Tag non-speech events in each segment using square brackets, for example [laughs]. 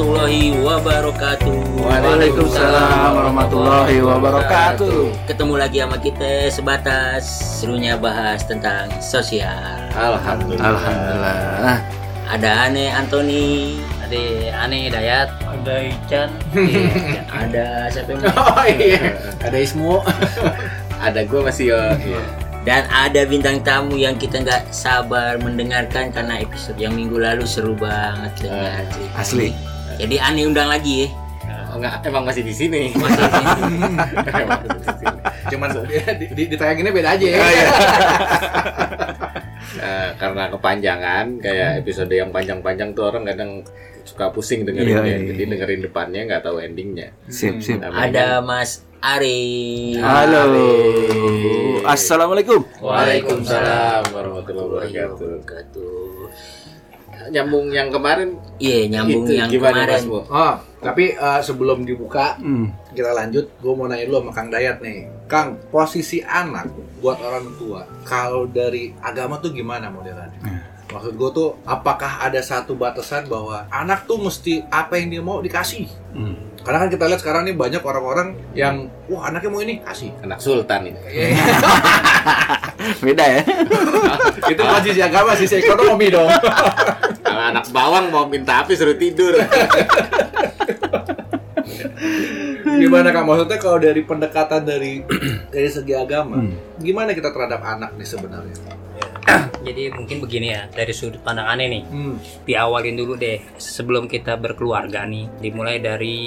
warahmatullahi wabarakatuh. Waalaikumsalam warahmatullahi wabarakatuh. Ketemu lagi sama kita sebatas serunya bahas tentang sosial. Alhamdulillah. Alhamdulillah. Ada Ane Antoni, Ada Ane Dayat, ada Ican, [laughs] ada siapa yang Oh iya. Ada Ismu. [laughs] Ada gue masih ya. dan ada bintang tamu yang kita nggak sabar mendengarkan karena episode yang minggu lalu seru banget dengan cerita. Asli. Jadi Ane undang lagi ya. Oh, enggak, emang masih di sini. Masih di sini. [laughs] Emang masih di. Cuman di, di, ditayanginnya beda aja ya. [laughs] Eh, karena kepanjangan kayak episode yang panjang-panjang tuh orang kadang suka pusing dengerinnya. Iya, iya, Jadi dengerin depannya nggak tahu endingnya. Sip, sip. Namanya- Ada Mas Ari. Halo. Assalamualaikum. Waalaikumsalam warahmatullahi wabarakatuh. Nyambung yang kemarin Iya nyambung itu yang gimana kemarin. Mas? Oh, tapi eh, sebelum dibuka Hmm. kita lanjut, gue mau nanya dulu sama Kang Dayat nih. Kang, posisi anak buat orang tua, kalau dari agama tuh gimana modelannya? Maksud gue tuh, apakah ada satu batasan bahwa anak tuh mesti apa yang dia mau dikasih? Hmm. Karena kan kita lihat sekarang nih banyak orang-orang yang, wah anaknya mau ini, kasih. Anak Sultan ini. [laughs] Beda ya. [laughs] Itu bukan sisi agama, sisi ekonomi dong. [laughs] Kalau anak bawang mau minta api suruh tidur. gimana Kang? Maksudnya kalau dari pendekatan dari [clears throat] dari segi agama, Hmm. gimana kita terhadap anak nih sebenarnya? [coughs] Jadi mungkin begini ya, dari sudut pandang Ane nih, Hmm. diawalin dulu deh sebelum kita berkeluarga nih, dimulai dari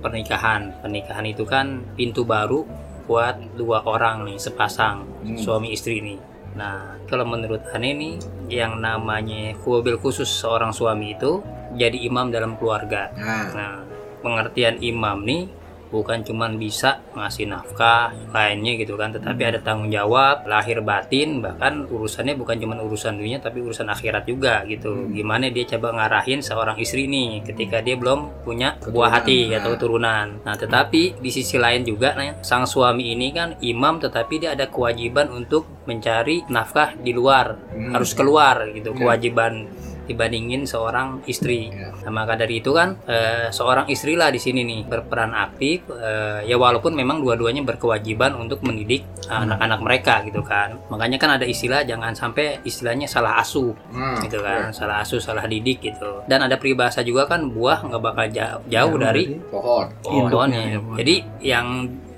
pernikahan. Pernikahan itu kan pintu baru buat dua orang nih, sepasang Hmm. suami istri nih. Nah, kalau menurut Ane nih, yang namanya mobil khusus seorang suami itu jadi imam dalam keluarga. Nah, Nah, pengertian imam nih bukan cuman bisa ngasih nafkah lainnya gitu kan, tetapi ada tanggung jawab lahir batin, bahkan urusannya bukan cuman urusan dunia tapi urusan akhirat juga gitu. Gimana dia coba ngarahin seorang istri nih ketika dia belum punya buah hati atau keturunan. Nah, tetapi di sisi lain juga nah, sang suami ini kan imam tetapi dia ada kewajiban untuk mencari nafkah di luar, Hmm. harus keluar gitu Ya. kewajiban dibandingin seorang istri. Ya. Nah, maka dari itu kan eh, seorang istri lah di sini nih berperan aktif eh, ya walaupun memang dua-duanya berkewajiban untuk mendidik anak-anak mereka gitu kan. Makanya kan ada istilah jangan sampai istilahnya salah asuh Hmm. gitu kan, salah asuh, salah didik gitu. Dan ada peribahasa juga kan buah nggak bakal jauh, jauh dari pohon. pohonnya. Induknya, ya, Jadi yang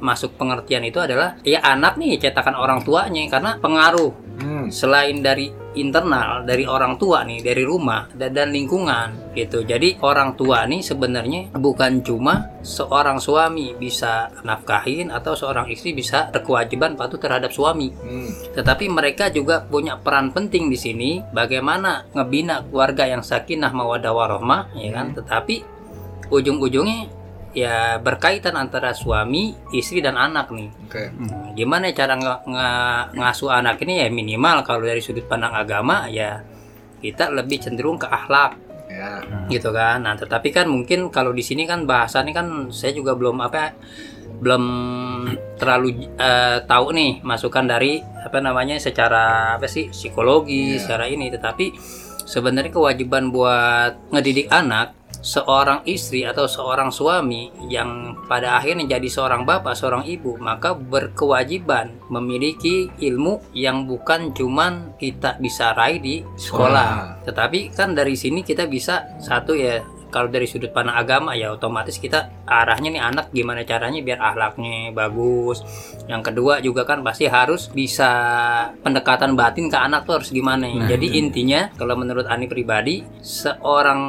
masuk pengertian itu adalah ya anak nih cetakan orang tuanya karena pengaruh Hmm. selain dari internal dari orang tua nih dari rumah dan, dan lingkungan gitu jadi orang tua nih sebenarnya bukan cuma seorang suami bisa nafkahin atau seorang istri bisa berkewajiban patuh terhadap suami Hmm. tetapi mereka juga punya peran penting di sini bagaimana ngebina keluarga yang sakinah mawadah warohmah ya kan tetapi ujung-ujungnya ya berkaitan antara suami istri dan anak nih Oke. Nah, gimana cara nge- nge- ngasuh anak ini ya minimal kalau dari sudut pandang agama ya kita lebih cenderung ke akhlak Ya. gitu kan nah tetapi kan mungkin kalau di sini kan bahasannya kan saya juga belum apa belum terlalu eh, tahu nih masukan dari apa namanya secara apa sih psikologi Iya. secara ini tetapi sebenarnya kewajiban buat ngedidik anak seorang istri atau seorang suami yang pada akhirnya jadi seorang bapak, seorang ibu, maka berkewajiban memiliki ilmu yang bukan cuman kita bisa raih di sekolah. Tetapi kan dari sini kita bisa satu ya kalau dari sudut pandang agama ya otomatis kita arahnya nih anak gimana caranya biar akhlaknya bagus. Yang kedua juga kan pasti harus bisa pendekatan batin ke anak tuh harus gimana. Nah, Jadi intinya kalau menurut Ani pribadi seorang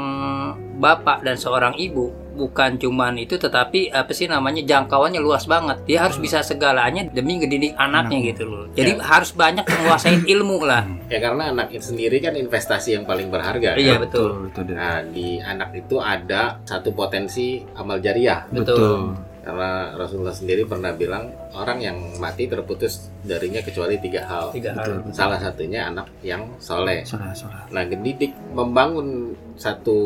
bapak dan seorang ibu bukan cuman itu tetapi apa sih namanya jangkauannya luas banget. Dia harus bisa segalanya demi ngedidik anaknya gitu loh. Jadi harus banyak menguasai [coughs] ilmu lah. Ya karena anak itu sendiri kan investasi yang paling berharga. Iya kan? betul. Betul, betul. Nah, di anak itu ada satu potensi amal jariah. Betul. Karena Rasulullah sendiri pernah bilang orang yang mati terputus darinya kecuali tiga hal. Tiga hal. Salah satunya anak yang soleh. Suara, suara. Nah, gedidik membangun satu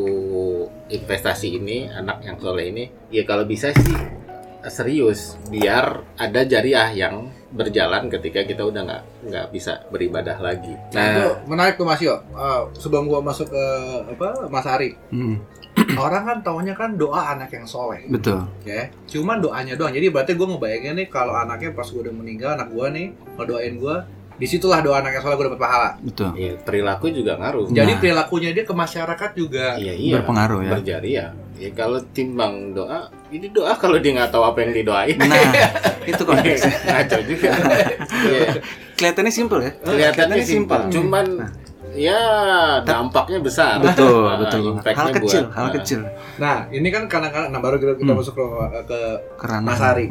investasi ini, anak yang soleh ini, ya kalau bisa sih serius biar ada jariah yang berjalan ketika kita udah nggak nggak bisa beribadah lagi. itu Nah, menarik tuh Mas Yo. Eh, sebelum gua masuk ke apa Mas Ari, Hmm, [clears throat] orang kan taunya kan doa anak yang soleh, betul. ya. Cuman doanya doang. Jadi berarti gua ngebayangin nih kalau anaknya pas gua udah meninggal, anak gua nih ngedoain gua, di situlah doa anak yang soleh gua dapat pahala. Betul. ya, perilaku juga ngaruh. Jadi Nah. perilakunya dia ke masyarakat juga. Iya iya. Berpengaruh ya. Berjariah. Ya kalau timbang doa, ini doa kalau dia nggak tahu apa yang didoain. Nah, [laughs] itu konteksnya. ngaco juga. [laughs] Iya. Kelihatannya simpel ya. Kelihatannya simpel, cuman Nah. ya dampaknya besar. Betul, [laughs] Nah, betul. Hal kecil, buat- hal nah. kecil. Nah, ini kan kadang-kadang nah baru kita, kita Hmm. masuk ke, ke Karena Mas Ari.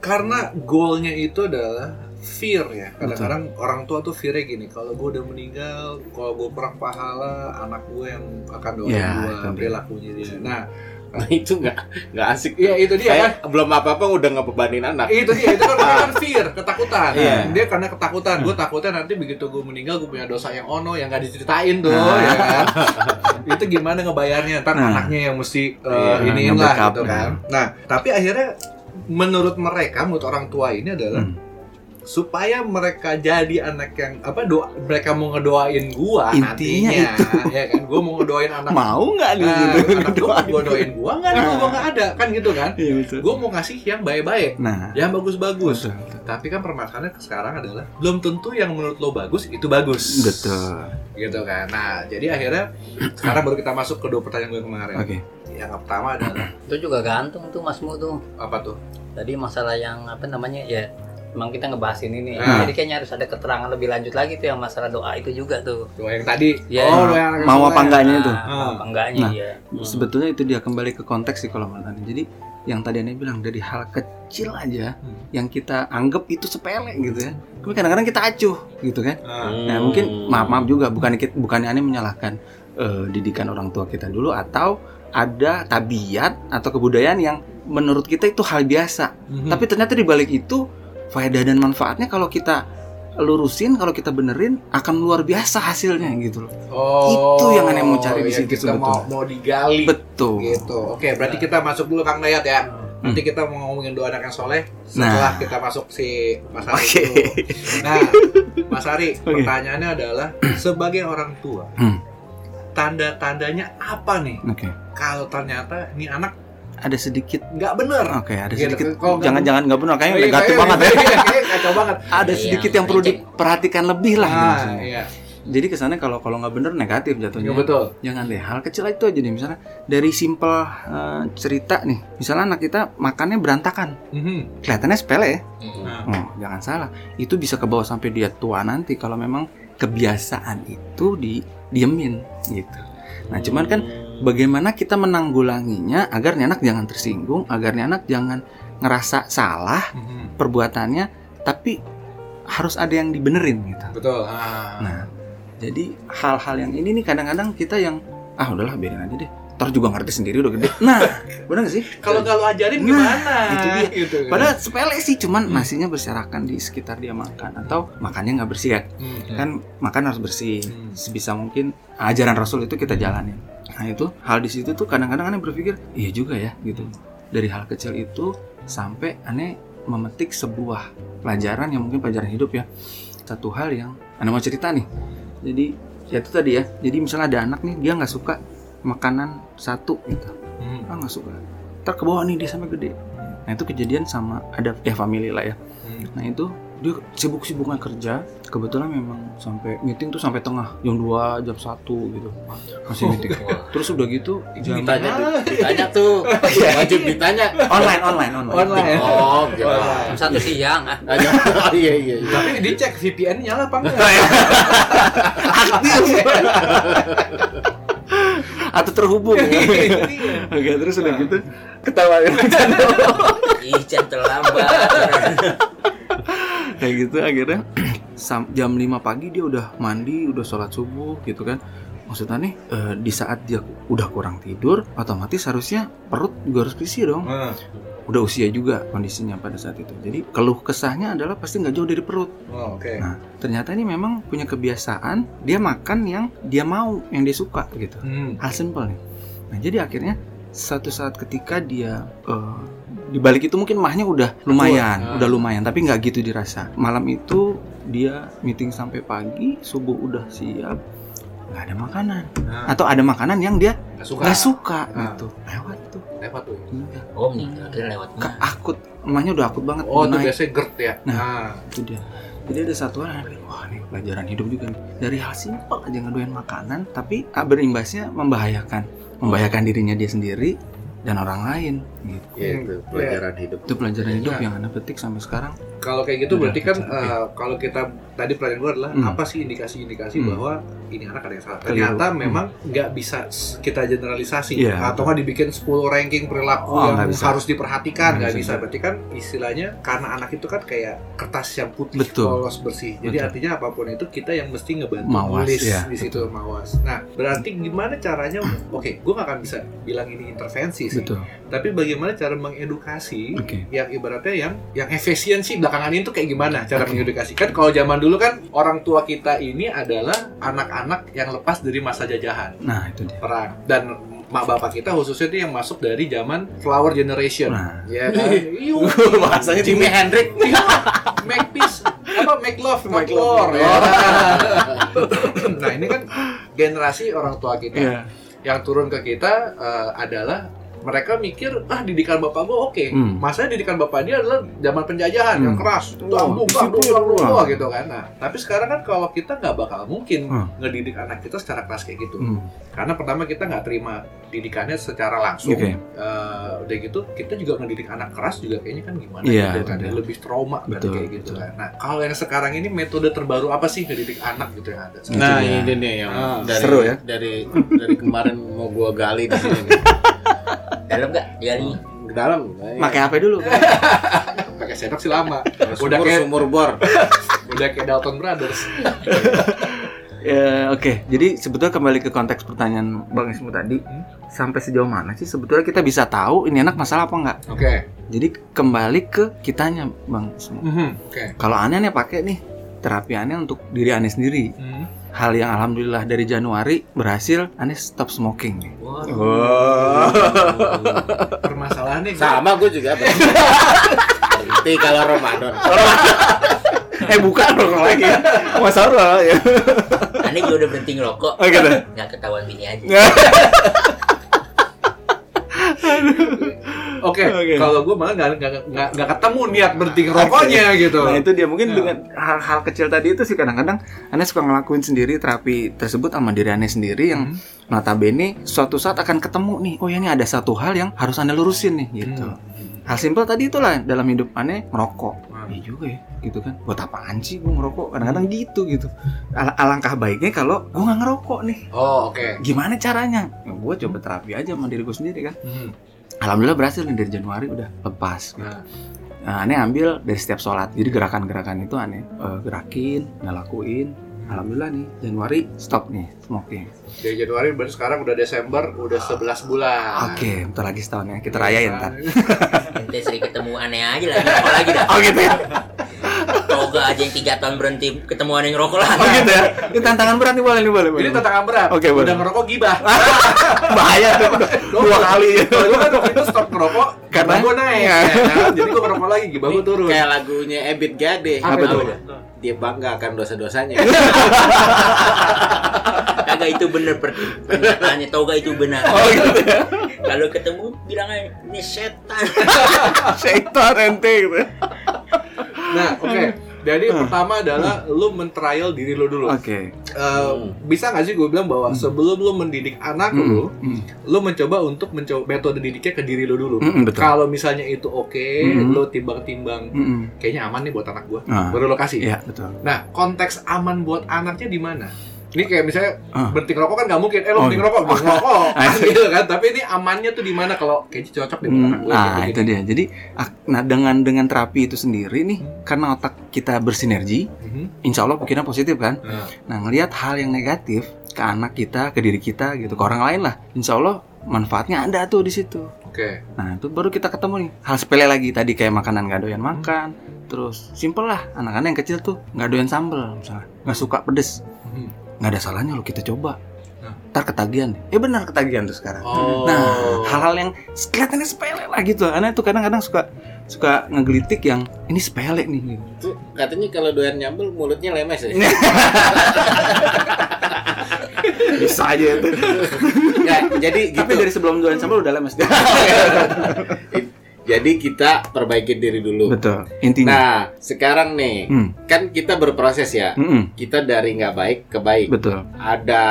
karena goalnya itu adalah fear ya. Kadang-kadang orang tua tuh fearnya gini, kalau gue udah meninggal, kalau gue kurang pahala, anak gue yang akan doain Ya, gue, perilakunya dia. Nah, Nah, itu nggak nggak asik. iya itu dia kan. Kayak belum apa-apa udah ngebebanin anak. Itu dia, itu kan, [laughs] kan fear, ketakutan. Iya. Dia karena ketakutan. Gue takutnya nanti begitu gue meninggal, gue punya dosa yang ono yang gak diceritain tuh, Nah. ya kan. itu gimana ngebayarnya? Ntar Nah. anaknya yang mesti uh, Iya, iniin lah nge-backup, gitu kan. Nah, tapi akhirnya menurut mereka, menurut orang tua ini adalah Hmm. Supaya mereka jadi anak yang apa doa mereka mau ngedoain gua Intinya nantinya ya kan? Gua mau ngedoain anak mau nggak nih nah, gitu? anak gua gua doain gua nggak? Ada gua nggak ada kan gitu kan? Iya betul. gua mau ngasih yang baik-baik Nah, yang bagus-bagus. Tapi kan permasalahannya sekarang adalah belum tentu yang menurut lo bagus itu bagus. Betul. gitu kan? Nah jadi akhirnya sekarang baru kita masuk ke dua pertanyaan gue kemarin. Oke. yang pertama adalah Itu juga gantung tuh Masmu tuh. apa tuh? Tadi masalah yang apa namanya ya Emang kita ngebahas ini nih. Nah. Jadi kayaknya harus ada keterangan lebih lanjut lagi tuh yang masalah doa itu juga tuh. doa yang tadi Ya. oh doa yang Mau apa enggaknya itu? Nah, mau apa enggaknya Nah. ya. Sebetulnya itu dia kembali ke konteks sih kalau menurut Anda. Jadi yang tadi Anda bilang dari hal kecil aja Hmm. yang kita anggap itu sepele gitu ya. Tapi kadang-kadang kita acuh gitu kan. Ah. Nah, mungkin maaf maaf juga bukan bukan aneh menyalahkan eh, didikan orang tua kita dulu atau ada tabiat atau kebudayaan yang menurut kita itu hal biasa. Mhm. Tapi ternyata di balik itu faedah dan manfaatnya kalau kita lurusin, kalau kita benerin akan luar biasa hasilnya gitu loh. Oh, Itu yang aneh mau cari di ya situ kita mau, sebetulnya. mau digali Betul. gitu. Oke, berarti kita masuk dulu Kang Dayat ya. Nanti kita mau ngomongin dua anak yang soleh setelah Nah. kita masuk si Mas Ari dulu. Nah, Mas Ari, Oke. pertanyaannya adalah sebagai orang tua, Hmm. tanda-tandanya apa nih? Oke. Kalau ternyata ini anak Ada sedikit nggak bener. Oke, ada Gitu, sedikit jangan-jangan nggak benar kayaknya Iya, negatif kayak- banget ya. iya, kayak Kacau banget. [laughs] Ada Iya, sedikit yang perlu diperhatikan lebih lah gitu Nah, maksudnya. iya. Jadi kesannya kalau kalau nggak bener negatif jatuhnya. Iya, betul. Jangan deh hal kecil itu aja deh misalnya dari simpel eh, cerita nih. Misalnya anak kita makannya berantakan. Mhm. Kelihatannya sepele ya. Nah, Oh, jangan salah. Itu bisa ke bawah sampai dia tua nanti kalau memang kebiasaan itu di diemin gitu. Nah, cuman kan bagaimana kita menanggulanginya agar nih anak jangan tersinggung, agar nih anak jangan ngerasa salah mhm. perbuatannya, tapi harus ada yang dibenerin gitu. betul. Ah. Nah, jadi hal-hal yang ini nih kadang-kadang kita yang ah udahlah biarin aja deh. Ntar juga ngerti sendiri udah gede. Nah, [laughs] bener gak sih? kalau kalau ajarin Nah, gimana? itu dia. Gitu kan. Padahal sepele sih, cuman Hmm. nasinya berserakan di sekitar dia makan atau makannya nggak bersih ya. Hmm. Kan makan harus bersih. Hmm. Sebisa mungkin ajaran Rasul itu kita jalanin. Nah itu hal di situ tuh kadang-kadang aneh berpikir iya juga ya gitu. Dari hal kecil itu sampai aneh memetik sebuah pelajaran yang mungkin pelajaran hidup ya. Satu hal yang aneh mau cerita nih. Jadi ya itu tadi ya. Jadi misalnya ada anak nih dia nggak suka makanan satu gitu. Hmm. Ah nggak suka. Ntar ke bawah nih dia sampai gede. Nah itu kejadian sama ada ya family lah ya. Hmm. Nah itu dia sibuk-sibuknya kerja. Kebetulan memang sampai meeting tuh sampai tengah jam 2, jam 1 gitu. Masih meeting. Terus udah gitu jam ditanya tuh, ditanya tuh, [laughs] wajib ditanya. online online online. Online. Oh, gitu. Online. Jam satu siang ah. [laughs] Oh iya iya. iya. Tapi dicek VPN [laughs] nyala apa enggak? Aktif. Atau terhubung. Itu dia. Oke, terus udah gitu ketawa Ih, Chan terlambat. Kayak gitu akhirnya [clears throat] sam- jam 5 pagi dia udah mandi udah sholat subuh gitu kan maksudnya nih eh, di saat dia udah kurang tidur otomatis harusnya perut juga harus berisi dong Hmm. udah usia juga kondisinya pada saat itu jadi keluh kesahnya adalah pasti nggak jauh dari perut Oh, oke. nah ternyata ini memang punya kebiasaan dia makan yang dia mau yang dia suka gitu Hmm. hal simpel nih nah jadi akhirnya satu saat ketika dia eh, di balik itu mungkin mahnya udah lumayan, Ah. udah lumayan, tapi nggak gitu dirasa. Malam itu dia meeting sampai pagi, subuh udah siap, nggak ada makanan, Nah, atau ada makanan yang dia nggak suka. nggak suka Ah. gitu, lewat tuh. Lewat tuh. Iya. Oh meninggal kira lewat Ke mah. akut, mahnya udah akut banget. Oh, itu biasanya GERD ya. Nah. Nah, itu dia jadi ada satu orang yang bilang, wah ini pelajaran hidup juga nih dari hal simpel aja ngedoyan makanan tapi ah, berimbasnya membahayakan membahayakan dirinya dia sendiri dan orang lain gitu. Ya, itu pelajaran hidup. itu pelajaran hidup Iya. yang anda petik sampai sekarang. Kalau kayak gitu Udah, berarti kan eh, kalau kita tadi pelajaran gue adalah Hmm. apa sih indikasi-indikasi Hmm. bahwa ini anak ada yang salah. Ternyata Hmm. memang nggak bisa kita generalisasi Iya, atau nggak dibikin 10 ranking perilaku Oh, yang harus diperhatikan Nggak bisa. bisa. Berarti kan istilahnya karena anak itu kan kayak kertas yang putih Betul. polos bersih. Jadi Betul. artinya apa pun itu kita yang mesti ngebantu Mawas, nulis ya, di situ mawas. Nah, berarti gimana caranya? [clears throat] Oke, gue nggak akan bisa bilang ini intervensi sih. betul Tapi bagaimana cara mengedukasi oke yang ibaratnya yang yang efisiensi belakangan ini tuh kayak gimana cara Oke. mengedukasi kan kalau zaman dulu kan orang tua kita ini adalah anak-anak yang lepas dari masa jajahan. Nah itu dia. Perang. Dan mak bapak kita khususnya itu yang masuk dari zaman flower generation. Nah. Ya kan? [laughs] Bahasanya Jimi Hendrix. [laughs] make peace. Apa make love not Make love. war ya. [laughs] nah ini kan generasi orang tua kita. Iya. yang turun ke kita eh, adalah mereka mikir ah didikan bapak gua oke Hmm. masanya didikan bapak dia adalah zaman penjajahan yang Hmm. keras disiplin, dambung dambung wah. wah, gitu kan nah tapi sekarang kan kalau kita nggak bakal mungkin Hmm. ngedidik anak kita secara keras kayak gitu Hmm. karena pertama kita nggak terima didikannya secara langsung Oke. Eh, udah gitu kita juga ngedidik anak keras juga kayaknya kan gimana Iya, gitu itu kan dia. lebih trauma kan Betul, kayak gitu betul. kan nah kalau yang sekarang ini metode terbaru apa sih ngedidik anak gitu yang ada Nah, ini nih yang Ah, dari seru ya. dari dari kemarin mau gua gali di sini [laughs] nih. Dalam nggak jari? Ke dalam. pakai HP dulu [laughs] pakai sendok sih lama udah kayak sumur bor. [laughs] udah kayak Dalton Brothers [laughs] Ya, oke. Jadi sebetulnya kembali ke konteks pertanyaan Bang Ismu tadi, Hmm. sampai sejauh mana sih sebetulnya kita bisa tahu ini anak masalah apa enggak? oke Jadi kembali ke kitanya, Bang Ismu. Mhm, oke Kalau aneh nih pakai nih terapi aneh untuk diri aneh sendiri. Mhm. Hal yang alhamdulillah dari Januari berhasil aneh stop smoking nih. Wah. permasalahannya gue Sama gua juga. Berhenti kalau Ramadan. eh bukan dong lagi. Masalah ya. Aneh juga udah berhenti ngerokok. Oh gitu. Ketahuan bini aja. [laughs] [laughs] Oke, Oke. kalau gue malah nggak nggak ketemu niat berhenti ngerokoknya gitu. Nah itu dia mungkin Ya. dengan hal-hal kecil tadi itu sih kadang-kadang aneh suka ngelakuin sendiri terapi tersebut sama diri aneh sendiri yang Hmm. notabene suatu saat akan ketemu nih oh ya ini ada satu hal yang harus aneh lurusin nih gitu Hmm. hal simpel tadi itulah dalam hidup aneh merokok iya juga ya gitu kan buat apaan sih gue ngerokok kadang-kadang gitu gitu Al- alangkah baiknya kalau gue nggak ngerokok nih Oh oke. gimana caranya gue coba terapi aja sama diri gue sendiri kan Hmm. Alhamdulillah berhasil nih dari Januari udah lepas Nah, Nah, aneh ambil dari setiap sholat. Jadi gerakan-gerakan itu aneh eh, gerakin, ngelakuin. Alhamdulillah nih Januari stop nih smoking. dari Januari berarti sekarang udah Desember, udah 11 bulan. Oke, bentar lagi setahun ya. Kita rayain ntar. Ente sering ketemu aneh aja lagi. Apa lagi dah? Oh gitu ya? Toga aja yang tiga tahun berhenti ketemu aneh ngerokok lah. Oh gitu ya? Ini tantangan berat nih boleh nih boleh. boleh. Ini tantangan berat. Oke, boleh. Udah ngerokok gibah. [laughs] bahaya tuh. Dua kali. [laughs] Kalau gue kan waktu itu stop ngerokok Karena? gue naik. Ya? Jadi gue ngerokok lagi, gibah gue turun. Kayak lagunya Ebit Gade. Apa tuh? Dia bangga akan dosa-dosanya. [laughs] Kagak itu bener per- pernyataannya Toga itu benar. Oh gitu ya? Kalau ketemu bilang aja ini setan. Syaitan ente gitu. Nah, oke. Jadi Hmm. pertama adalah lu men-trial diri lu dulu. Oke. Eh, Bisa nggak sih gue bilang bahwa sebelum lu mendidik anak Hmm. lu, Hmm. lu mencoba untuk mencoba metode didiknya ke diri lu dulu. Hmm, betul. Kalau misalnya itu oke, Hmm. lu timbang-timbang, Hmm. kayaknya aman nih buat anak gua. Ah. Baru lo kasih. Iya betul. Nah, konteks aman buat anaknya di mana? Ini kayak misalnya Ah. berhenti ngerokok kan nggak mungkin. Eh lo Oh, berhenti [laughs] iya. ngerokok, berhenti ngerokok, kan gitu kan. Tapi ini amannya tuh di mana kalau kayaknya cocok deh buat Hmm, anak gue. nah itu dia. Jadi nah dengan dengan terapi itu sendiri nih, karena otak kita bersinergi, Mhm. insya Allah pikiran positif kan. Nah, Nah, ngelihat hal yang negatif ke anak kita, ke diri kita gitu, ke orang lain lah. Insya Allah manfaatnya ada tuh di situ. Oke. Nah, itu baru kita ketemu nih. Hal sepele lagi tadi kayak makanan nggak doyan makan. Terus simple lah, anak-anak yang kecil tuh nggak doyan sambel misalnya, nggak suka pedes. Mhm. Nggak ada salahnya lo kita coba. ntar ketagihan deh. Eh benar ketagihan tuh sekarang. Oh. Nah, hal-hal yang kelihatannya sepele lah gitu. Karena itu kadang-kadang suka suka ngegelitik yang ini sepele nih. gitu. Itu katanya kalau doyan nyambel mulutnya lemes ya. [laughs] Bisa aja itu. Nggak, jadi gitu. Tapi dari sebelum jualan sambal udah lemes. [laughs] [laughs] Jadi kita perbaiki diri dulu. Betul. Intinya. Nah, sekarang nih, Hmm. kan kita berproses ya. Mm-mm. Kita dari nggak baik ke baik. Betul. Ada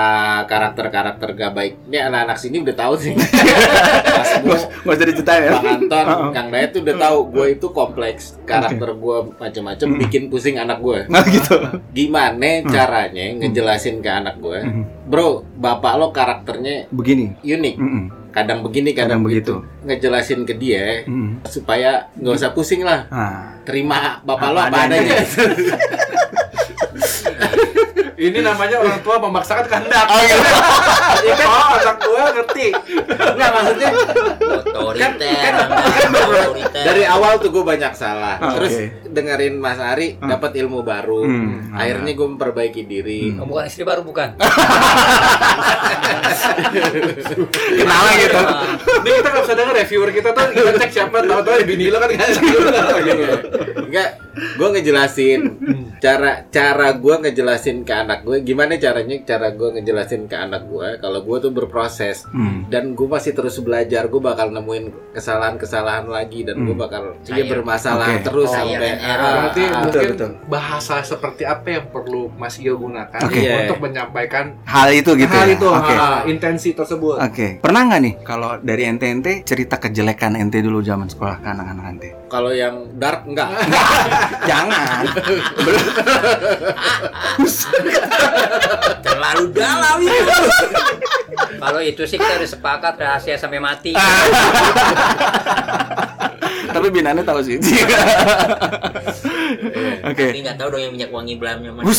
karakter-karakter nggak baik. Ini anak-anak sini udah tahu sih. [laughs] Pas gua, Nggak usah diceritain ya. Bang Anton, [laughs] Uh-uh. Kang Dayat tuh udah tahu gue itu kompleks. Karakter gue macam-macam Mm. bikin pusing anak gue. Nah [laughs] gitu. Gimana caranya ngejelasin ke anak gue, bro, bapak lo karakternya Begini. unik. Mm-mm. Kadang begini, Kadang kadang, begitu. begitu. Ngejelasin ke dia Mm-mm. supaya nggak usah pusing lah. Nah, Terima bapak lo Apa adanya. adanya. [laughs] Ini namanya orang tua memaksakan kehendak. Oh iya. [laughs] Ya kan? Oh, anak tua ngerti. Nggak maksudnya Otoriter, Kan- Anda, otoriter. dari awal tuh gue banyak salah. Ah, Terus oke. Dengerin Mas Ari Ah. dapat ilmu baru. Hmm, Akhirnya gue memperbaiki diri. Hmm. Oh, bukan istri baru bukan? [laughs] kenalan gitu. Ini kita nggak bisa denger reviewer kita tuh kita cek siapa tahu-tahu bini lo kan nggak Enggak, gue ngejelasin cara cara gue ngejelasin ke anak gue gimana caranya cara gue ngejelasin ke anak gue kalau gue tuh berproses Hmm. dan gue masih terus belajar gue bakal nemuin kesalahan-kesalahan lagi dan gue Hmm. bakal dia bermasalah Oke. terus Oh, sampai sayang. Ah, Berarti ah, mungkin betul. bahasa seperti apa yang perlu Mas Iyo gunakan Oke. untuk menyampaikan Hal itu gitu. hal ya? itu, Oke. ah, intensi tersebut. Oke. Pernah nggak nih kalau dari ente ente cerita kejelekan ente dulu zaman sekolah ke anak-anak ente? kalau yang dark enggak Jangan. [laughs] terlalu dalam itu. Kalau itu sih kita udah sepakat rahasia sampai mati. [laughs] Tapi binannya tahu sih. [laughs] Oke. Tapi nggak tahu dong yang minyak wangi belamnya mana. [laughs]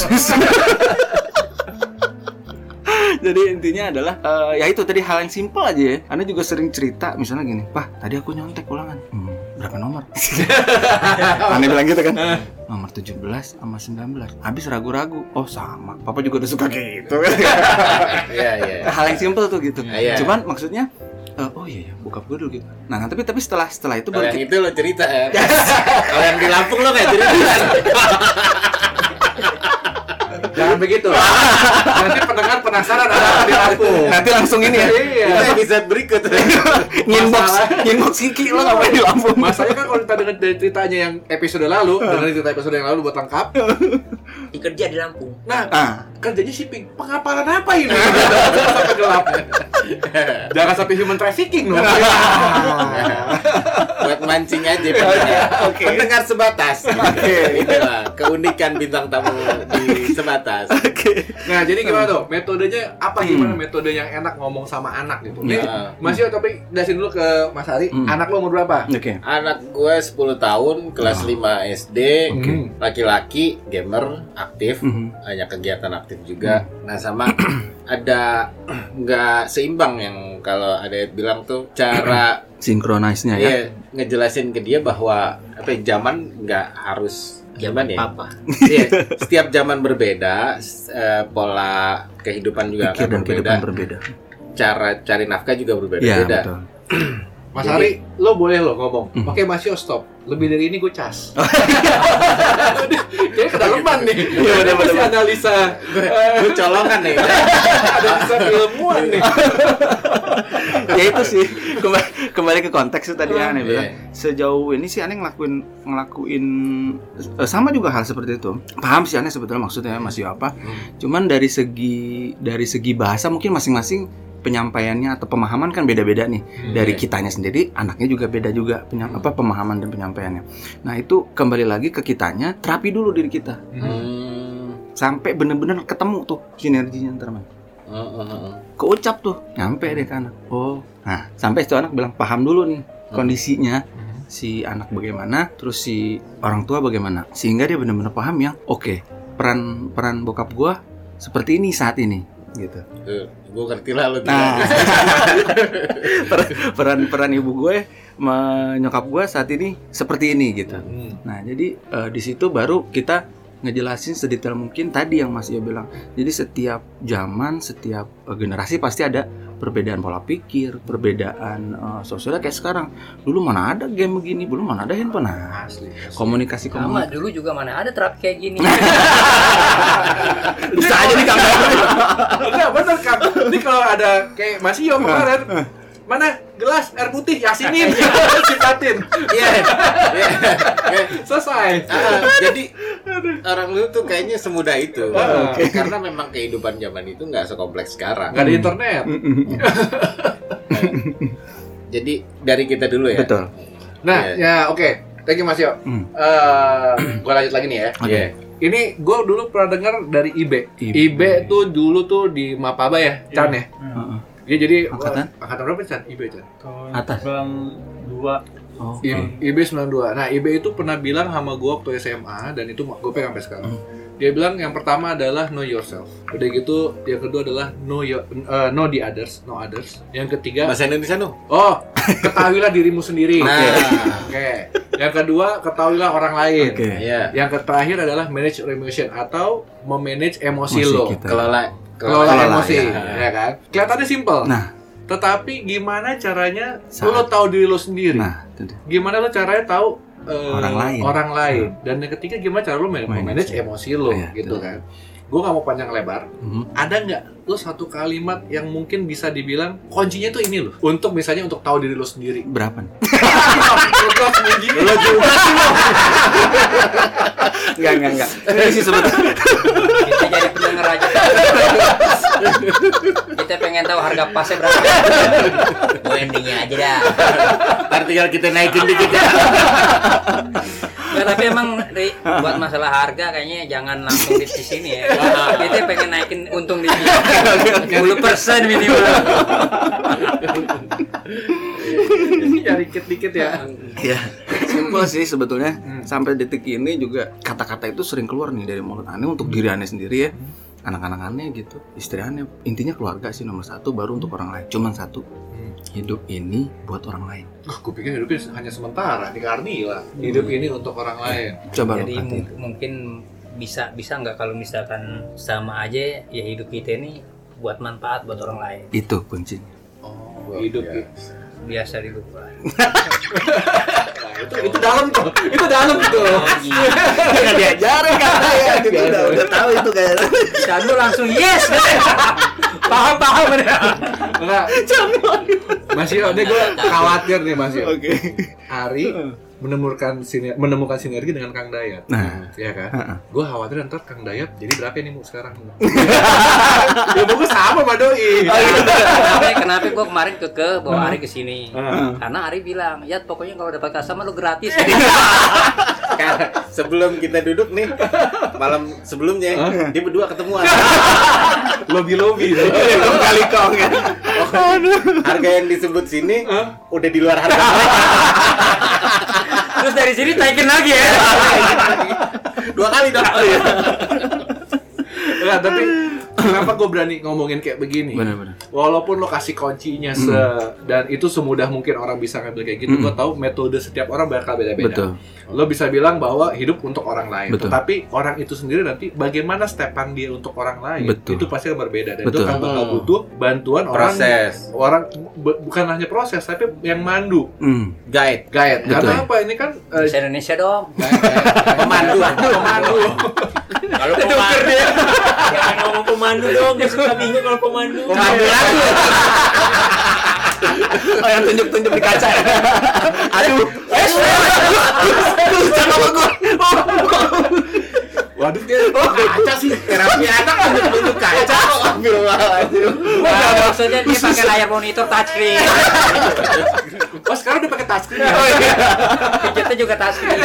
Jadi intinya adalah eh, ya itu tadi hal yang simpel aja ya. Anda juga sering cerita misalnya gini, "Pak, tadi aku nyontek ulangan." Hmm, berapa nomor? [laughs] Anda bilang gitu kan? Nomor 17 sama 19. Habis ragu-ragu. Oh, sama. Papa juga udah suka kayak gitu. Iya iya hal yang simpel tuh gitu. Iya. Cuman maksudnya eh, oh iya ya, bokap gue dulu gitu. Nah, tapi tapi setelah setelah itu kalau baru yang kita- itu lo cerita ya. Kalau yang di Lampung lo nggak cerita [laughs] Jangan begitu. [laughs] Nanti pendengar penasaran ada apa di Lampung. nanti langsung ini ya. Iya. itu episode berikut [laughs] Masalah- nginbox Kiki lo ngapain di Lampung? Masalahnya kan kalau kita dengar dari ceritanya yang episode lalu, dengerin cerita episode yang lalu buat lengkap. Dikerja di Lampung. Nah, Ah, kerjanya shipping. Pengapalan apa ini? Sampai gelap. [laughs] Jangan sampai human trafficking dong. buat mancing aja [laughs] pendengar. pendengar sebatas oke itulah keunikan bintang tamu di sebatas Oke. Nah, jadi gimana tuh? Metodenya apa gimana metode yang enak ngomong sama anak gitu? Nih, Ya. Mas Yo, tapi jelasin dulu ke Mas Ari, Hmm. anak lo umur berapa? Oke. anak gue 10 tahun kelas 5 SD Oke. laki-laki gamer aktif Mhm. banyak kegiatan aktif juga nah sama [clears throat] ada nggak seimbang yang kalau ada yang bilang tuh cara Sinkronize-nya ya. Iya, ngejelasin ke dia bahwa apa ya, zaman nggak harus Zaman gimana ya? papa. [laughs] Iya, setiap zaman berbeda, eh, pola kehidupan juga Pikir akan berbeda, kehidupan berbeda. cara cari nafkah juga Iya, berbeda-beda. betul. [clears throat] Mas Jadi- Ari, lo boleh lo ngomong. Hmm. Oke, Mas Yo stop. Lebih dari ini gue cas. [laughs] Kayaknya kedalaman nih. Iya, bener, Masih analisa. Gue colongan nih. [laughs] analisa [laughs] keilmuan nih. ya itu sih kembali, kembali ke konteks itu tadi Iya. aneh bilang sejauh ini sih aneh ngelakuin ngelakuin eh, sama juga hal seperti itu paham sih aneh sebetulnya maksudnya masih apa cuman dari segi dari segi bahasa mungkin masing-masing penyampaiannya atau pemahaman kan beda-beda nih. Dari Iya. kitanya sendiri anaknya juga beda juga penyam- apa pemahaman dan penyampaiannya. Nah itu kembali lagi ke kitanya terapi dulu diri kita. Hmm. sampai bener-bener ketemu tuh sinerginya ntar man Heeh, heeh. keucap tuh nyampe deh ke anak. Oh nah sampai itu anak bilang paham dulu nih kondisinya. Si anak bagaimana terus si orang tua bagaimana. Sehingga dia benar-benar paham yang oke peran peran bokap gua seperti ini saat ini gitu Tuh, gue ngerti lah lo nah [laughs] peran peran ibu gue menyokap gue saat ini seperti ini gitu Hmm. Nah, jadi eh, di situ baru kita ngejelasin sedetail mungkin tadi yang Mas Iyo bilang. Jadi setiap zaman, setiap eh, generasi pasti ada perbedaan pola pikir, perbedaan eh, sosialnya kayak sekarang. Dulu mana ada game begini, belum mana ada handphone. Nah, Asli. komunikasi Sama komunikasi. dulu juga mana ada terapi kayak gini. [laughs] Bisa aja nih Kang. Enggak bener kan. Ini kalau ada kayak Mas Iyo kemarin. Mana gelas air putih yasinin [laughs] sipatin Iya. Iya. Iya. selesai Ah, jadi orang dulu tuh kayaknya semudah itu. Ah, Karena memang kehidupan zaman itu nggak sekompleks sekarang. nggak ada internet [laughs] Jadi dari kita dulu ya. Betul. nah Iya. ya oke thank you Mas Yo Hmm. Eh, gua lanjut lagi nih ya Oke. Iya. ini gue dulu pernah dengar dari IB. IB. IB tuh dulu tuh di Mapaba ya, Chan ya. Heeh. Dia jadi Angkatan? angkatan berapa Chan? IB Chan. Atas. dua Oh, I- IB 92. Nah, IB itu pernah bilang sama gue waktu SMA dan itu gue pegang sampai sekarang. Dia bilang yang pertama adalah know yourself. Udah gitu, yang kedua adalah know your, eh, know the others, know others. Yang ketiga, Bahasa Indonesia nu. oh, ketahuilah dirimu sendiri. Nah. Oke. Yang kedua, ketahuilah orang lain. Oke. Iya. Yang terakhir adalah manage your emotion atau memanage emosi Emosi lo. kita. Kelola Kelola Kelola, emosi, ya. ya kan? Kelihatannya simple. Nah, Tetapi gimana caranya Saat- lo tahu diri lo sendiri? nah, itu dia. Gimana lo caranya tahu eh, Orang lain. orang lain? Dan yang ketiga gimana cara lo man- Manage. manage emosi lo Iya, gitu kan? Gue gak mau panjang lebar. Mhm. Ada nggak lo satu kalimat yang mungkin bisa dibilang kuncinya tuh ini loh. Untuk misalnya untuk tahu diri lo sendiri. Berapa [laughs] nih? lo juga sih lo. [laughs] Enggak, enggak, enggak. Ini sih sebetulnya. Kita jadi pendengar aja. Kita pengen tahu harga pasnya berapa. Gue endingnya aja dah. Ntar tinggal kita naikin dikit ya. Nggak, tapi emang Ri, buat masalah harga kayaknya jangan langsung di di sini ya. Kita pengen naikin untung di sini. 10% minimal. ya dikit-dikit ya. Ya, simpel sih sebetulnya. Hmm. Sampai detik ini juga kata-kata itu sering keluar nih dari mulut aneh untuk diri aneh sendiri ya. Anak-anak aneh gitu, istri aneh. Intinya keluarga sih nomor satu, baru untuk orang lain. Cuman satu, hidup ini buat orang lain. Wah, gue pikir hidupnya hanya sementara di Karnila. Hidup ini untuk orang lain. Coba lo Jadi mungkin bisa bisa nggak kalau misalkan sama aja ya hidup kita ini buat manfaat buat orang lain. Itu kuncinya. Oh, hidup ya. Biasa dilupa. Nah, itu itu dalam tuh. Itu dalam tuh. Jangan diajarin kata ya, gitu udah udah tahu itu kayaknya. Dan lu langsung yes. paham paham Enggak. Mas Yo, ini gue khawatir nih Mas Yo. Oke. Ari menemukan siner menemukan sinergi dengan Kang Dayat. Nah. Iya kan? Heeh. Gue khawatir ntar Kang Dayat jadi berapa nih mu sekarang? [laughs] ya gue sama Pak Doi. kenapa, kenapa gue kemarin keke bawa Ari ke sini? Heeh. Karena Ari bilang, ya pokoknya kalau dapat customer lu gratis. [laughs] Karena sebelum kita duduk nih malam sebelumnya dia berdua ketemuan. [laughs] Lobby lobby. Kali kong ya. Harga yang disebut sini udah di luar harga. Terus dari sini taikin lagi ya. Dua kali dong. Enggak, tapi kenapa gue berani ngomongin kayak begini? Benar-benar. Walaupun lo kasih kuncinya se dan itu semudah mungkin orang bisa ngambil kayak gitu, Mm. gue tahu metode setiap orang bakal beda-beda. Betul. Lo bisa bilang bahwa hidup untuk orang lain, Betul. tetapi orang itu sendiri nanti bagaimana stepan dia untuk orang lain Betul. itu pasti akan berbeda dan Betul. itu akan bakal butuh bantuan orang Proses. orang bu- bukan hanya proses tapi yang mandu Hmm. Guide. guide Betul. karena apa ini kan eh, Bisa Indonesia dong. Pemandu. pemandu Kalau pemandu Jangan ngomong pemandu dong, gue suka bingung kalau pemandu. Pemandu lagi. [laughs] Oh yang tunjuk-tunjuk di kaca ya. [laughs] Aduh. Eh, aduh, jangan sama gua. waduh dia kaca sih Terapi anak bentuk kaca. Astagfirullahaladzim. Nah, maksudnya dia pakai layar monitor touchscreen. [laughs] oh sekarang udah pakai touchscreen ya? Kita juga touchscreen.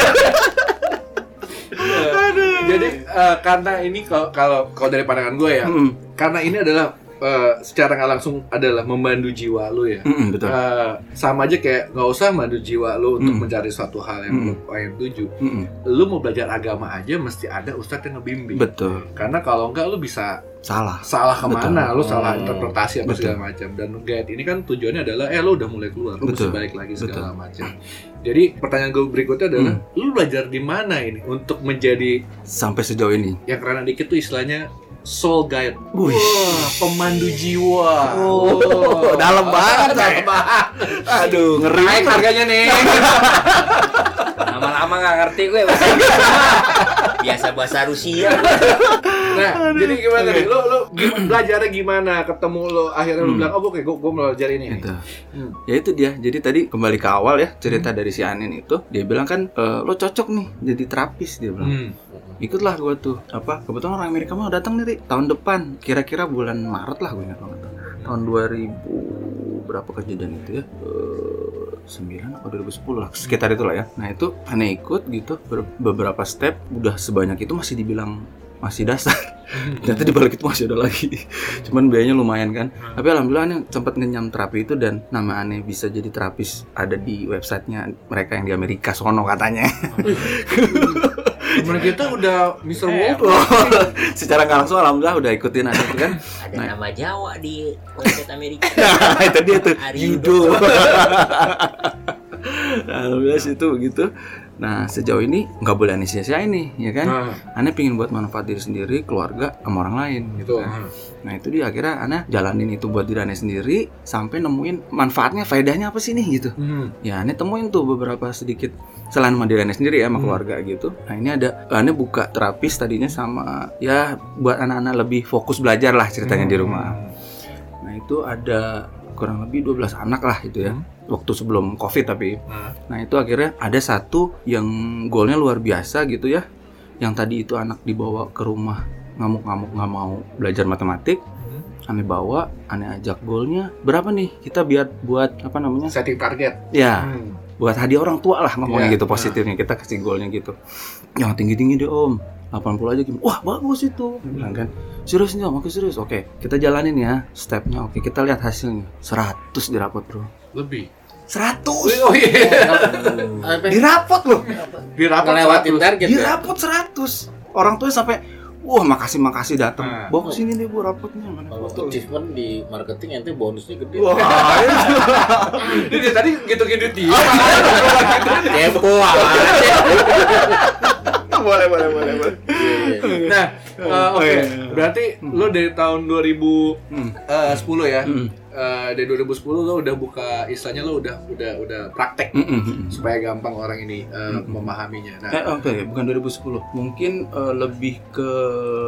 jadi eh, karena ini kalau kalau kalau dari pandangan gue ya Hmm. karena ini adalah eh, secara nggak langsung adalah memandu jiwa lu ya. Mm-mm, betul. Eh, sama aja kayak nggak usah mandu jiwa lu untuk Mm. mencari suatu hal yang Mm. lu pengen tuju. Mm-mm, Lu mau belajar agama aja mesti ada ustadz yang ngebimbing. betul. Karena kalau enggak lu bisa Salah. salah ke mana, Betul. lu salah Hmm. interpretasi apa Betul. segala macam. Dan guide ini kan tujuannya adalah, eh lu udah mulai keluar, lu mesti Betul. balik lagi segala Betul. macam. Jadi pertanyaan gue berikutnya adalah, Hmm. lu belajar di mana ini untuk menjadi Sampai sejauh ini. yang keren dikit tuh istilahnya soul guide. Wih. Wah, pemandu jiwa. Oh, dalam banget, dalam Say. banget. Aduh, ngeri. Naik harganya nih. Lama-lama nggak ngerti gue. Biasa bahasa Rusia. Nah, jadi gimana nih? Lu gimana, belajarnya gimana? Ketemu lu akhirnya lu Hmm. bilang, "Oh, oke, gua gua belajar ini." nih." Itu. Hmm. Ya itu dia. Jadi tadi kembali ke awal ya cerita dari si Anin itu. Dia bilang kan e, lo cocok nih jadi terapis dia bilang. Hmm. Ikutlah gue tuh. Apa? Kebetulan orang Amerika mau datang nih tahun depan. Kira-kira bulan Maret lah gue ingat banget. Tahun 2000 berapa kejadian itu ya? Eh, 9 atau 2010 lah sekitar itulah ya. Nah itu aneh ikut gitu ber- beberapa step udah sebanyak itu masih dibilang masih dasar. [laughs] Ternyata di balik itu masih ada lagi. Cuman biayanya lumayan kan. Tapi alhamdulillah Aneh sempat ngenyam terapi itu dan nama Aneh bisa jadi terapis ada di websitenya mereka yang di Amerika sono katanya. [laughs] Temen kita udah Mr. Eh, World. [laughs] Secara nggak langsung alhamdulillah udah ikutin itu kan. Ada Nah. nama Jawa di website Amerika. [laughs] itu dia tuh judo. [laughs] alhamdulillah situ begitu. Nah sejauh ini nggak boleh Aneh sia-siain nih ya kan. Nah, Aneh pingin buat manfaat diri sendiri, keluarga, sama orang lain gitu. kan. Nah itu dia akhirnya Ana jalanin itu buat diri Aneh sendiri sampai nemuin manfaatnya, faedahnya apa sih nih gitu. Hmm. Ya Aneh temuin tuh beberapa sedikit selain sama diri Aneh sendiri ya sama Hmm. keluarga gitu. Nah ini ada Aneh buka terapis tadinya sama ya buat anak-anak lebih fokus belajar lah ceritanya di rumah. Nah itu ada kurang lebih 12 anak lah itu ya. Hmm. Waktu sebelum covid tapi. Nah. Nah itu akhirnya ada satu yang goalnya luar biasa gitu ya. Yang tadi itu anak dibawa ke rumah ngamuk-ngamuk nggak mau belajar matematik. Hmm. Aneh bawa, aneh ajak goalnya berapa nih kita biar buat apa namanya? Setting target. Ya Hmm. buat hadiah orang tua lah ngomongnya Iya. gitu positifnya kita kasih goalnya gitu. Yang tinggi-tinggi deh om. 80 aja gimana? Wah bagus itu bilang kan Serius nih om, oke serius Oke kita jalanin ya stepnya Oke kita lihat hasilnya 100 di rapot bro Lebih. 100 Oh iya. [laughs] Apa? Di rapot loh Di rapat Ngelewatin 100. target Di ya? rapot 100 Orang tuanya sampai Wah makasih makasih datang Nah. Bawa sini deh bu rapotnya mana Kalau achievement di marketing ente bonusnya gede. Wah [laughs] Dia tadi gitu-gitu dia. Kepo [laughs] aja. Boleh boleh boleh boleh Nah, eh, oke. iya. Berarti lo dari tahun 2010 Hmm. ya. Hmm. Eh, dari 2010 lo udah buka istilahnya lo udah udah udah praktek Hmm, hmm, hmm. supaya gampang orang ini eh, memahaminya. Nah, Eh, oke, bukan 2010. Mungkin eh, lebih ke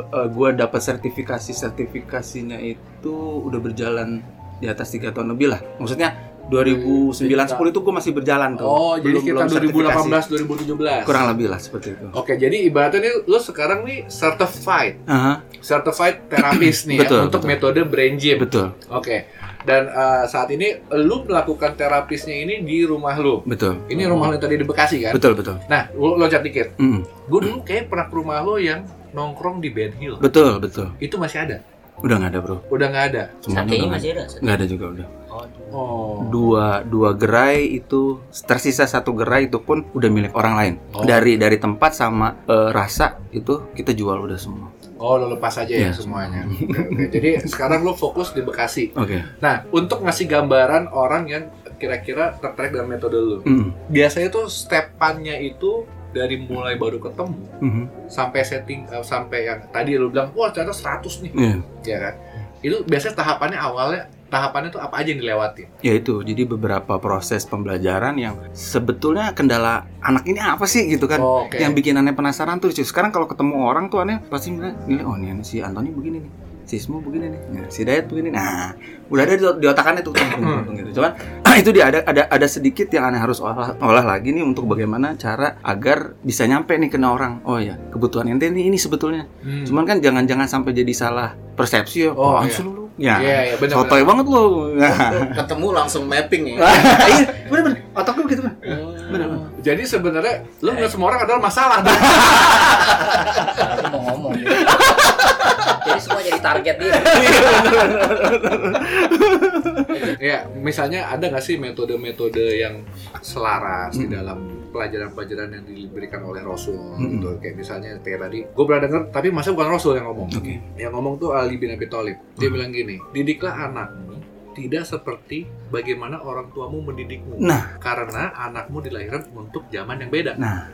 eh, gua dapat sertifikasi sertifikasinya itu udah berjalan di atas tiga tahun lebih lah. Maksudnya 2009 10 itu gua masih berjalan tuh. oh, jadi Belum- sekitar belum 2018 2017. sertifikasi. kurang lebih lah seperti itu. Oke, jadi ibaratnya nih lo sekarang nih certified, Aha, certified terapis nih Betul, ya untuk betul. metode brain gym. betul, Oke. Dan eh, saat ini lu melakukan terapisnya ini di rumah lu. betul, Ini rumah lu yang tadi di Bekasi kan? betul, betul. Nah, lo loncat dikit. Mm, Gue dulu kayak pernah ke rumah lo yang nongkrong di Ben Hill. betul, betul. Itu masih ada? Udah nggak ada bro. Udah nggak ada? Semuanya Satenya masih ada. nggak ada juga udah. Oh. Dua dua gerai itu tersisa satu gerai itu pun udah milik orang lain. Oh. Dari dari tempat sama eh, rasa itu kita jual udah semua. Oh, lo lepas aja ya Iya. semuanya. Oke, oke. Jadi sekarang lo fokus di Bekasi. Oke. Nah, untuk ngasih gambaran orang yang kira-kira tertarik dengan metode lo. Mm, Biasanya tuh stepannya itu dari mulai baru ketemu mhm. sampai setting eh, sampai yang tadi lo bilang, wah ternyata 100 nih, Iya. ya kan? Itu biasanya tahapannya awalnya tahapannya tuh apa aja yang dilewatin? Ya itu, jadi beberapa proses pembelajaran yang sebetulnya kendala anak ini apa sih gitu kan? Oh, Oke. Yang bikin aneh penasaran tuh, sekarang kalau ketemu orang tuh aneh pasti nilai, oh nih si Antoni begini nih, si Ismo begini nih, nah, si Dayat begini. Nah, udah ada di, di otakannya tuh, gitu. Cuman [clears throat] itu dia ada ada ada sedikit yang aneh harus olah, olah lagi nih untuk bagaimana cara agar bisa nyampe nih kena orang. Oh ya, kebutuhan ente ini ini sebetulnya. Hmm. Cuman kan jangan-jangan sampai jadi salah persepsi ya. Oh, apaan iya. lu? Ya, Iya, iya, benar. sotoy banget lu. Nah. Ketemu langsung mapping ya. [laughs] iya, bener bener. Otak gue gitu kan. Bener, bener. Jadi sebenarnya lu nggak semua orang adalah masalah. Aku [laughs] mau ngomong gitu. jadi semua jadi target dia ya, misalnya ada nggak sih metode-metode yang selaras di Hmm. dalam pelajaran-pelajaran yang diberikan oleh Rasul Hmm. gitu. Kayak misalnya kayak tadi, gue pernah dengar, tapi masa bukan Rasul yang ngomong. Yang ngomong tuh Ali bin Abi Thalib. Dia Hmm. bilang gini, didiklah anakmu tidak seperti bagaimana orang tuamu mendidikmu. Nah. karena anakmu dilahirkan untuk zaman yang beda. Nah,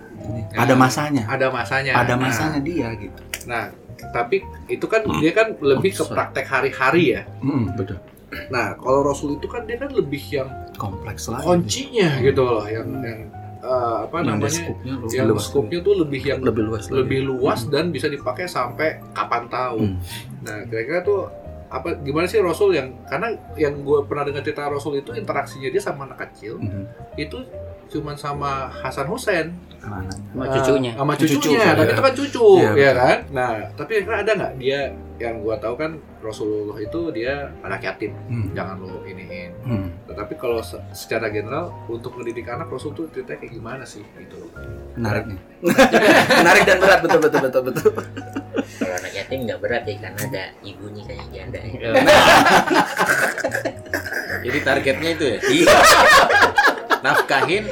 Ya. ada masanya. Ada masanya. Ada Nah, masanya dia gitu. Nah, tapi itu kan dia kan lebih ke praktek hari-hari ya. Mm, betul. Nah, kalau Rasul itu kan dia kan lebih yang Kompleks lah. kuncinya gitu loh, yang yang eh, apa Yang namanya? skupnya Yang luas. skupnya tuh lebih yang lebih luas lagi. lebih luas dan bisa dipakai sampai kapan tahu. Hmm. Nah, kira-kira tuh apa gimana sih Rasul yang karena yang gue pernah dengar cerita Rasul itu interaksinya dia sama anak kecil Mhm. itu cuman sama Hasan Hussein sama Eh, cucunya sama cucunya Cucu, dan ya. itu kan cucu Iya, ya betul. kan nah tapi kira ada nggak dia yang gua tahu kan Rasulullah itu dia anak yatim Hmm. jangan lo iniin Hmm. tetapi kalau se- secara general untuk mendidik anak Rasul tuh ceritanya kayak gimana sih gitu Menarik nih. [laughs] Menarik dan berat betul betul betul betul. Kalau anak yatim nggak berat ya karena ada ibunya kayak janda. ya. Jadi targetnya itu ya. Iya. Nafkahin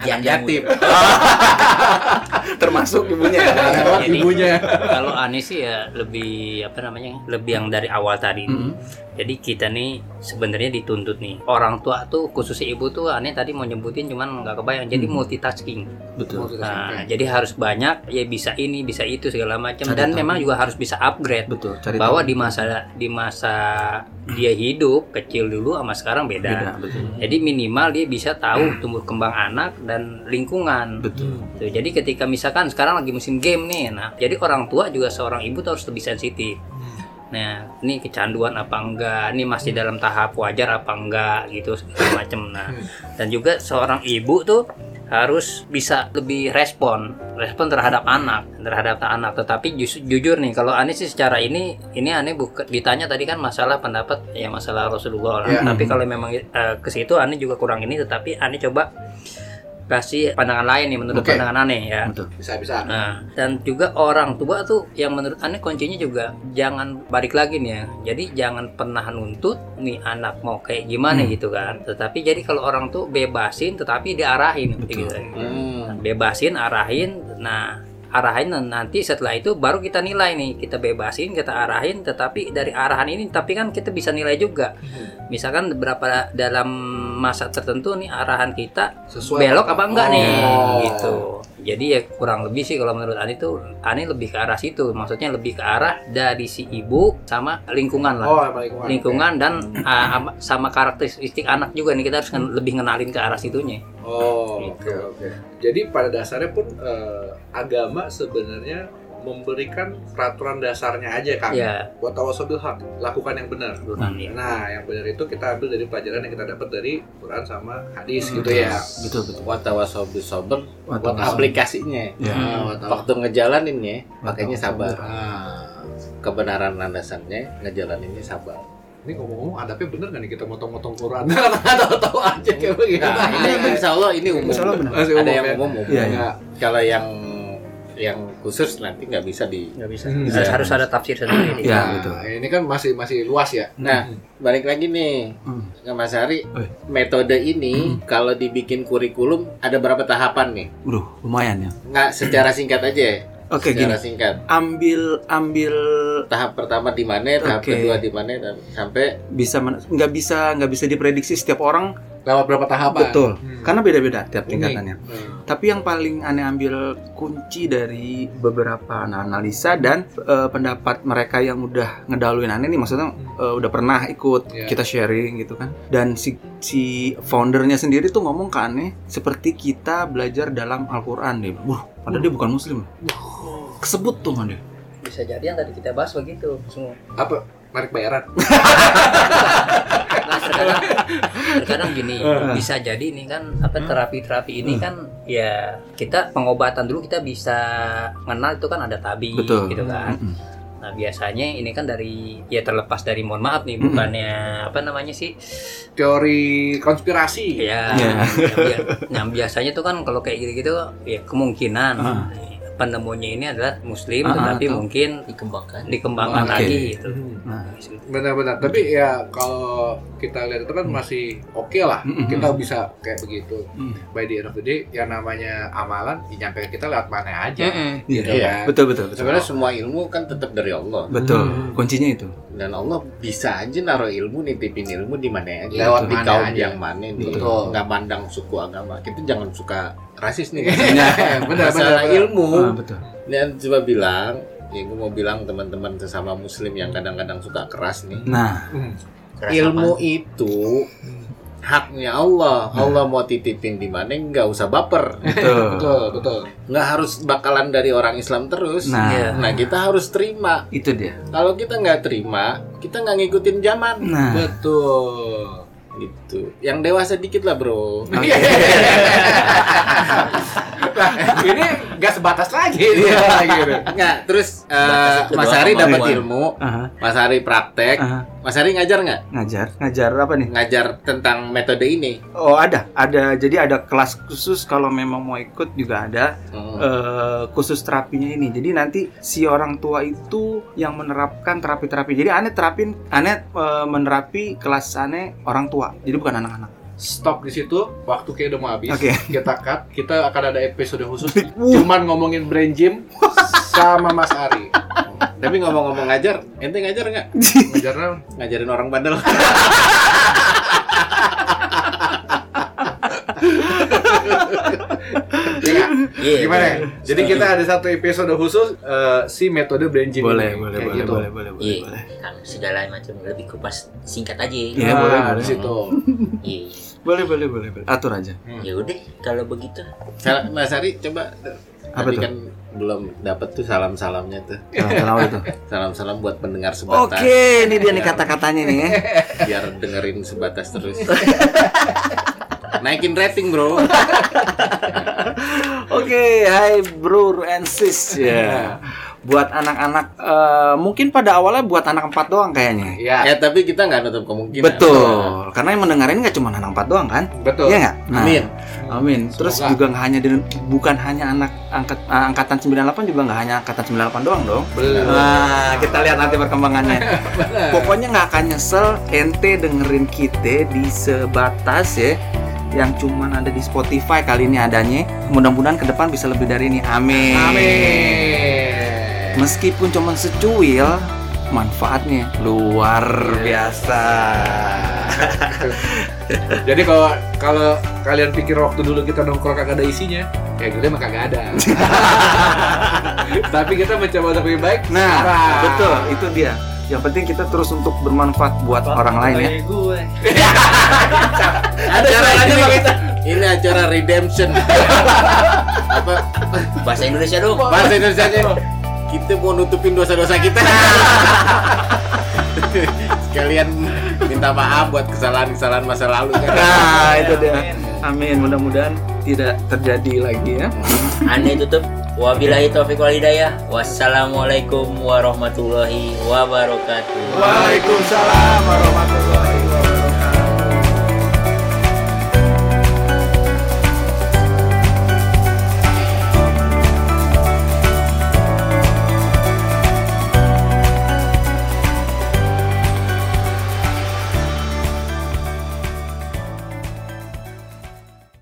anak yatim. [laughs] Termasuk ibunya. lewat Jadi- ibunya kalau Ani sih ya lebih apa namanya lebih yang dari awal tadi Mhm. Jadi kita nih sebenarnya dituntut nih orang tua tuh khususnya ibu tuh Ani tadi mau nyebutin cuman nggak kebayang jadi Mhm. multitasking Betul. nah jadi harus banyak ya bisa ini bisa itu segala macam dan tahu. memang juga harus bisa upgrade Betul. Cari bahwa tahu. di masa di masa dia hidup kecil dulu sama sekarang beda. beda betul. Jadi minimal dia bisa tahu tumbuh kembang anak dan lingkungan. Betul. Tuh, jadi ketika misalkan sekarang lagi musim game nih, nah jadi orang tua juga seorang ibu tuh harus lebih sensitif. Nah, ini kecanduan apa enggak? Ini masih dalam tahap wajar apa enggak gitu segala macam. Nah, dan juga seorang ibu tuh harus bisa lebih respon, respon terhadap anak, terhadap anak. Tetapi jus- jujur nih, kalau Ani sih secara ini, ini Ani buka, ditanya tadi kan masalah pendapat ya masalah Rasulullah. lah. Ya. Tapi kalau memang eh, ke situ Ani juga kurang ini, tetapi Ani coba kasih pandangan lain nih menurut Oke. pandangan Ani ya. Betul. bisa bisa Nah, dan juga orang tua tuh yang menurut aneh kuncinya juga jangan balik lagi nih ya. Jadi jangan pernah nuntut nih anak mau kayak gimana Hmm. gitu kan. Tetapi jadi kalau orang tuh bebasin tetapi diarahin Betul. gitu. Hmm. Bebasin, arahin. Nah, arahin dan nanti setelah itu baru kita nilai nih. Kita bebasin, kita arahin tetapi dari arahan ini tapi kan kita bisa nilai juga. Misalkan beberapa dalam masa tertentu nih arahan kita sesuai belok apa enggak nih Oh. gitu jadi ya kurang lebih sih kalau menurut Ani tuh Ani lebih ke arah situ maksudnya lebih ke arah dari si ibu sama lingkungan lah oh lingkungan lingkungan dan uh, ama- sama karakteristik anak juga nih kita harus ngen- lebih ngenalin ke arah situnya Oh, Gitu. oke oke. Jadi pada dasarnya pun eh, agama sebenarnya memberikan peraturan dasarnya aja kan. ya Buat tawasobil hak, lakukan yang benar. ya Nah, yang benar itu kita ambil dari pelajaran yang kita dapat dari Quran sama hadis Hmm. gitu ya. Betul betul. Watawasobil sober buat aplikasinya. Ya. Nah, wat- Waktu ngejalaninnya makanya sabar. Ah. Kebenaran landasannya ngejalaninnya sabar. Ini ngomong-ngomong adabnya bener gak nih kita motong-motong Quran? [laughs] Tahu-tahu aja kayak begitu. Nah, ini insya Allah ini umum. Insya Allah benar. Masih Ada umum yang ya? umum, umum. Iya, iya. Kalau yang yang khusus nanti nggak bisa di. nggak bisa Hmm. harus, harus ada tafsir sendiri Ya, Nah, betul. Ini kan masih masih luas ya. Nah, balik lagi nih Hmm. ke Mas Hari. Metode ini kalau dibikin kurikulum ada berapa tahapan nih? Waduh, lumayan ya. Nggak secara singkat aja. ya? Oke, gini. secara singkat. Ambil ambil Tahap pertama di mana, tahap Oke. kedua di mana, sampai bisa nggak bisa nggak bisa diprediksi setiap orang Lewat berapa tahapan? betul Hmm. karena beda-beda tiap tingkatannya Hmm. tapi yang paling aneh ambil kunci dari beberapa analisa dan eh, pendapat mereka yang udah ngedaluin aneh nih maksudnya eh, udah pernah ikut Iya. kita sharing gitu kan dan si si foundernya sendiri tuh ngomong ke aneh seperti kita belajar dalam Al-Quran deh wah padahal dia bukan muslim kesebut tuh kan dia bisa jadi yang tadi kita bahas begitu semua Apa? Narik bayaran? [laughs] Nah, terkadang, terkadang gini [laughs] bisa jadi ini kan apa terapi-terapi ini kan ya kita pengobatan dulu kita bisa kenal itu kan ada tabi Betul. gitu kan. Nah biasanya ini kan dari ya terlepas dari mohon maaf nih bukannya apa namanya sih Teori konspirasi. ya Iya. yang, yang biasanya tuh kan kalau kayak gitu-gitu ya kemungkinan Ah. Penemunya ini adalah muslim Ah, tetapi ah, ah. mungkin dikembangkan dikembangkan Oke. lagi gitu. Nah, Benar-benar. Tapi ya kalau kita lihat itu kan masih oke lah. Mm-mm. Kita bisa kayak begitu. Hmm. By the end of the day, yang namanya amalan nyampe ke kita lewat mana aja. Mm-mm. Iya. Iya. Betul betul betul. Sebenarnya semua ilmu kan tetap dari Allah. Betul. Kuncinya itu. Dan Allah bisa aja naruh ilmu, nitipin ilmu di mana aja. Lewat di kaum yang mana nih. Betul. Nggak mandang suku agama. Kita jangan suka rasis nih. [laughs] Benar, benar, Masalah benar. ilmu. Ah, betul. Dan coba bilang, ya gue mau bilang teman-teman sesama muslim yang kadang-kadang suka keras nih. Nah, Hmm. Keras ilmu itu haknya Allah. Allah mau titipin di mana nggak usah baper. betul. [laughs] Betul, betul. Nggak harus bakalan dari orang Islam terus. Nah. Iya. Nah kita harus terima. Itu dia. Kalau kita nggak terima, kita nggak ngikutin zaman. Nah, Betul. Gitu. Yang dewasa dikit lah bro. Nah, [laughs] ini nggak sebatas lagi. Iya, gitu. Nggak. Terus itu Mas Ari dapat ilmu. aha, Mas Ari praktek. aha. Mas Ari ngajar nggak? ngajar, ngajar apa nih? Ngajar tentang metode ini. Oh ada, ada. Jadi ada kelas khusus kalau memang mau ikut juga ada Hmm. eh, khusus terapinya ini. Jadi nanti si orang tua itu yang menerapkan terapi-terapi. Jadi aneh terapin, aneh eh, menerapi kelas aneh orang tua. Jadi bukan anak-anak. Stop di situ. Waktu kayak udah mau habis. Oke. Kita cut. Kita akan ada episode khusus. [laughs] Cuman ngomongin brain gym sama Mas Ari. [laughs] Tapi ngomong-ngomong ngajar, ente ngajar nggak? [laughs] Ngajar? Ngajarin orang bandel. Iya. Iya, Gimana? iya. Jadi kita ada satu episode khusus eh, si metode brain gym. boleh, boleh, Kayak boleh, gitu. boleh, boleh, boleh, Iya, boleh. Kan segala macam lebih kupas singkat aja. Iya, Nah, boleh, boleh. di situ. Iya. Boleh, boleh, boleh, boleh. Atur aja. Ya udah kalau begitu. Mas Ari coba Apa tadi tuh? kan belum dapat tuh salam-salamnya tuh. Kenapa itu? [laughs] Salam-salam buat pendengar sebatas. Oke, ini dia nih kata-katanya nih ya. [laughs] Biar dengerin sebatas terus. Naikin rating, Bro. [laughs] Oke, hai bro and sis ya. Buat anak-anak eh, mungkin pada awalnya buat anak empat doang kayaknya. Iya, Ya, tapi kita nggak nutup kemungkinan. Betul, karena yang mendengarin nggak cuma anak empat doang kan? betul. Iya nggak? Nah, Amin. Amin. Terus Semoga. juga nggak hanya di- bukan hanya anak angkat eh, angkatan 98 juga nggak hanya angkatan 98 doang dong. Belum. Nah, kita lihat nanti perkembangannya. [laughs] Pokoknya nggak akan nyesel ente dengerin kita di sebatas ya yang cuman ada di Spotify kali ini adanya. Mudah-mudahan ke depan bisa lebih dari ini. Amin. Amin. Meskipun cuman secuil, manfaatnya luar biasa. [laughs] Jadi kalau kalau kalian pikir waktu dulu kita nongkrong kagak ada isinya, ya gede mah kagak ada. [laughs] Tapi kita mencoba untuk lebih baik. Nah, sekarang. betul, itu dia. Yang penting kita terus untuk bermanfaat buat orang lain ya. gue. [laughs] Ada suaranya Bang. Ini acara redemption. Apa Bahasa Indonesia dong. bahasa Indonesianya? Kita mau nutupin dosa-dosa kita. [laughs] Sekalian minta maaf buat kesalahan-kesalahan masa lalu kan. Nah, itu dia. Amin. Mudah-mudahan tidak terjadi lagi ya. Aneh tutup. Wabillahi taufiq wal hidayah. Wassalamualaikum warahmatullahi wabarakatuh. Waalaikumsalam warahmatullahi